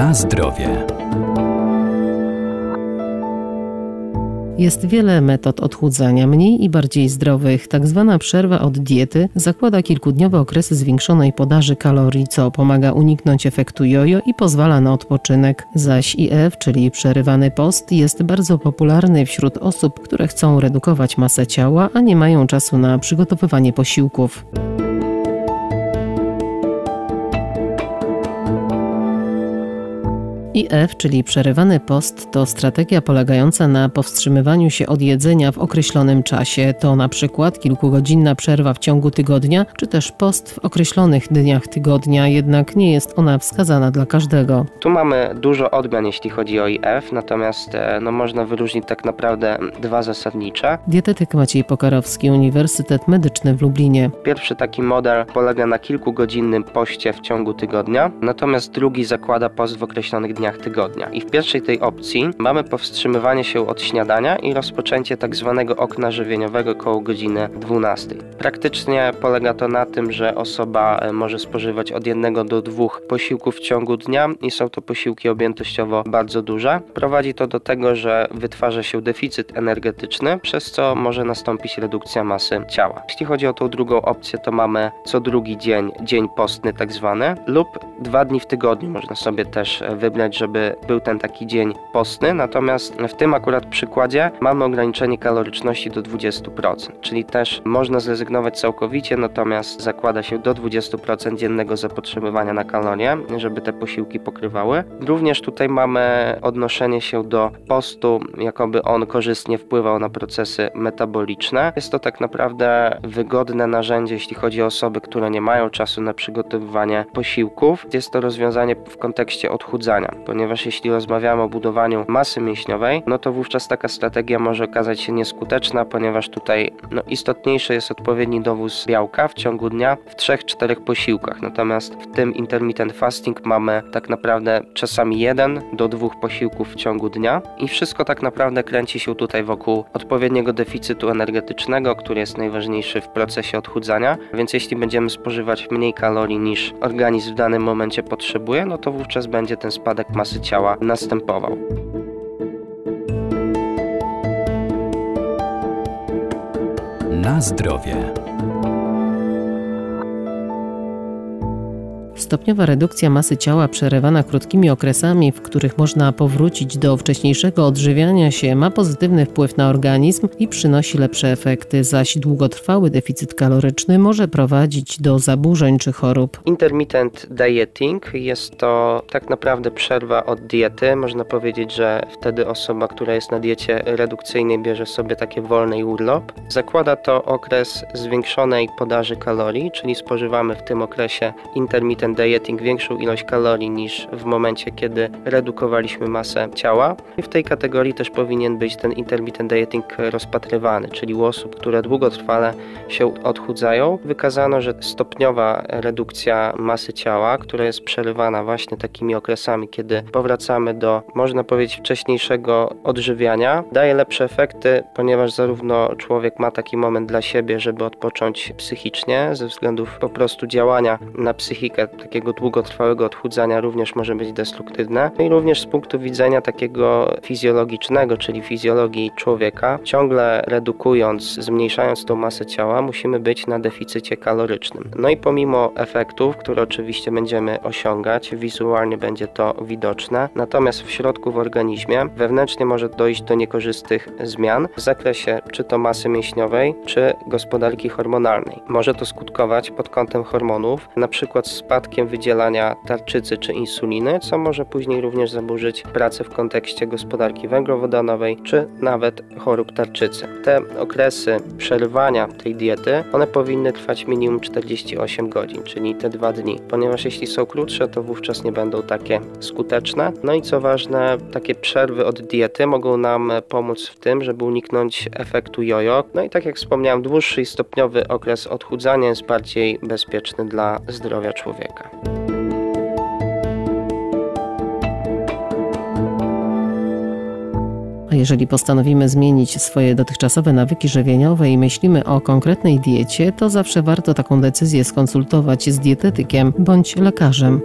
Na zdrowie. Jest wiele metod odchudzania, mniej i bardziej zdrowych. Tak zwana przerwa od diety zakłada kilkudniowe okresy zwiększonej podaży kalorii, co pomaga uniknąć efektu jojo i pozwala na odpoczynek. Zaś IF, czyli przerywany post, jest bardzo popularny wśród osób, które chcą redukować masę ciała, a nie mają czasu na przygotowywanie posiłków. IF, czyli przerywany post, to strategia polegająca na powstrzymywaniu się od jedzenia w określonym czasie. To na przykład kilkugodzinna przerwa w ciągu tygodnia, czy też post w określonych dniach tygodnia, jednak nie jest ona wskazana dla każdego. Tu mamy dużo odmian, jeśli chodzi o IF, natomiast e, no, można wyróżnić tak naprawdę dwa zasadnicze. Dietetyk Maciej Pokarowski, Uniwersytet Medyczny w Lublinie. Pierwszy taki model polega na kilkugodzinnym poście w ciągu tygodnia, natomiast drugi zakłada post w określonych dniach tygodnia. I w pierwszej tej opcji mamy powstrzymywanie się od śniadania i rozpoczęcie tak zwanego okna żywieniowego koło godziny 12. Praktycznie polega to na tym, że osoba e, może spożywać od jednego do dwóch posiłków w ciągu dnia i są to posiłki objętościowo bardzo duże. Prowadzi to do tego, że wytwarza się deficyt energetyczny, przez co może nastąpić redukcja masy ciała. Jeśli chodzi o tą drugą opcję, to mamy co drugi dzień, dzień postny tak zwany, lub dwa dni w tygodniu można sobie też e, wybrać, żeby był ten taki dzień postny, natomiast w tym akurat przykładzie mamy ograniczenie kaloryczności do 20%, czyli też można zrezygnować całkowicie, natomiast zakłada się do 20% dziennego zapotrzebowania na kalorie, żeby te posiłki pokrywały. Również tutaj mamy odnoszenie się do postu, jakoby on korzystnie wpływał na procesy metaboliczne. Jest to tak naprawdę wygodne narzędzie, jeśli chodzi o osoby, które nie mają czasu na przygotowywanie posiłków. Jest to rozwiązanie w kontekście odchudzania, ponieważ jeśli rozmawiamy o budowaniu masy mięśniowej, no to wówczas taka strategia może okazać się nieskuteczna, ponieważ tutaj no, istotniejszy jest odpowiedni dowóz białka w ciągu dnia w 3-4 posiłkach. Natomiast w tym intermittent fasting mamy tak naprawdę czasami jeden do dwóch posiłków w ciągu dnia i wszystko tak naprawdę kręci się tutaj wokół odpowiedniego deficytu energetycznego, który jest najważniejszy w procesie odchudzania. Więc jeśli będziemy spożywać mniej kalorii niż organizm w danym momencie potrzebuje, no to wówczas będzie ten spadek masy ciała następował. Na zdrowie. Stopniowa redukcja masy ciała przerywana krótkimi okresami, w których można powrócić do wcześniejszego odżywiania się, ma pozytywny wpływ na organizm i przynosi lepsze efekty, zaś długotrwały deficyt kaloryczny może prowadzić do zaburzeń czy chorób. Intermittent dieting jest to tak naprawdę przerwa od diety. Można powiedzieć, że wtedy osoba, która jest na diecie redukcyjnej, bierze sobie takie wolny urlop. Zakłada to okres zwiększonej podaży kalorii, czyli spożywamy w tym okresie intermittent dieting większą ilość kalorii niż w momencie, kiedy redukowaliśmy masę ciała. I w tej kategorii też powinien być ten intermittent dieting rozpatrywany, czyli u osób, które długotrwale się odchudzają. Wykazano, że stopniowa redukcja masy ciała, która jest przerywana właśnie takimi okresami, kiedy powracamy do, można powiedzieć, wcześniejszego odżywiania, daje lepsze efekty, ponieważ zarówno człowiek ma taki moment dla siebie, żeby odpocząć psychicznie, ze względów po prostu działania na psychikę takiego długotrwałego odchudzania również może być destruktywne. No i również z punktu widzenia takiego fizjologicznego, czyli fizjologii człowieka, ciągle redukując, zmniejszając tą masę ciała, musimy być na deficycie kalorycznym. No i pomimo efektów, które oczywiście będziemy osiągać, wizualnie będzie to widoczne, natomiast w środku w organizmie wewnętrznie może dojść do niekorzystnych zmian w zakresie czy to masy mięśniowej, czy gospodarki hormonalnej. Może to skutkować pod kątem hormonów, na przykład spadkiem wydzielania tarczycy czy insuliny, co może później również zaburzyć pracę w kontekście gospodarki węglowodanowej, czy nawet chorób tarczycy. Te okresy przerywania tej diety, one powinny trwać minimum 48 godzin, czyli te dwa dni, ponieważ jeśli są krótsze, to wówczas nie będą takie skuteczne. No i co ważne, takie przerwy od diety mogą nam pomóc w tym, żeby uniknąć efektu jojo. No i tak jak wspomniałem, dłuższy i stopniowy okres odchudzania jest bardziej bezpieczny dla zdrowia człowieka. A jeżeli postanowimy zmienić swoje dotychczasowe nawyki żywieniowe i myślimy o konkretnej diecie, to zawsze warto taką decyzję skonsultować z dietetykiem bądź lekarzem.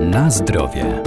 Na zdrowie.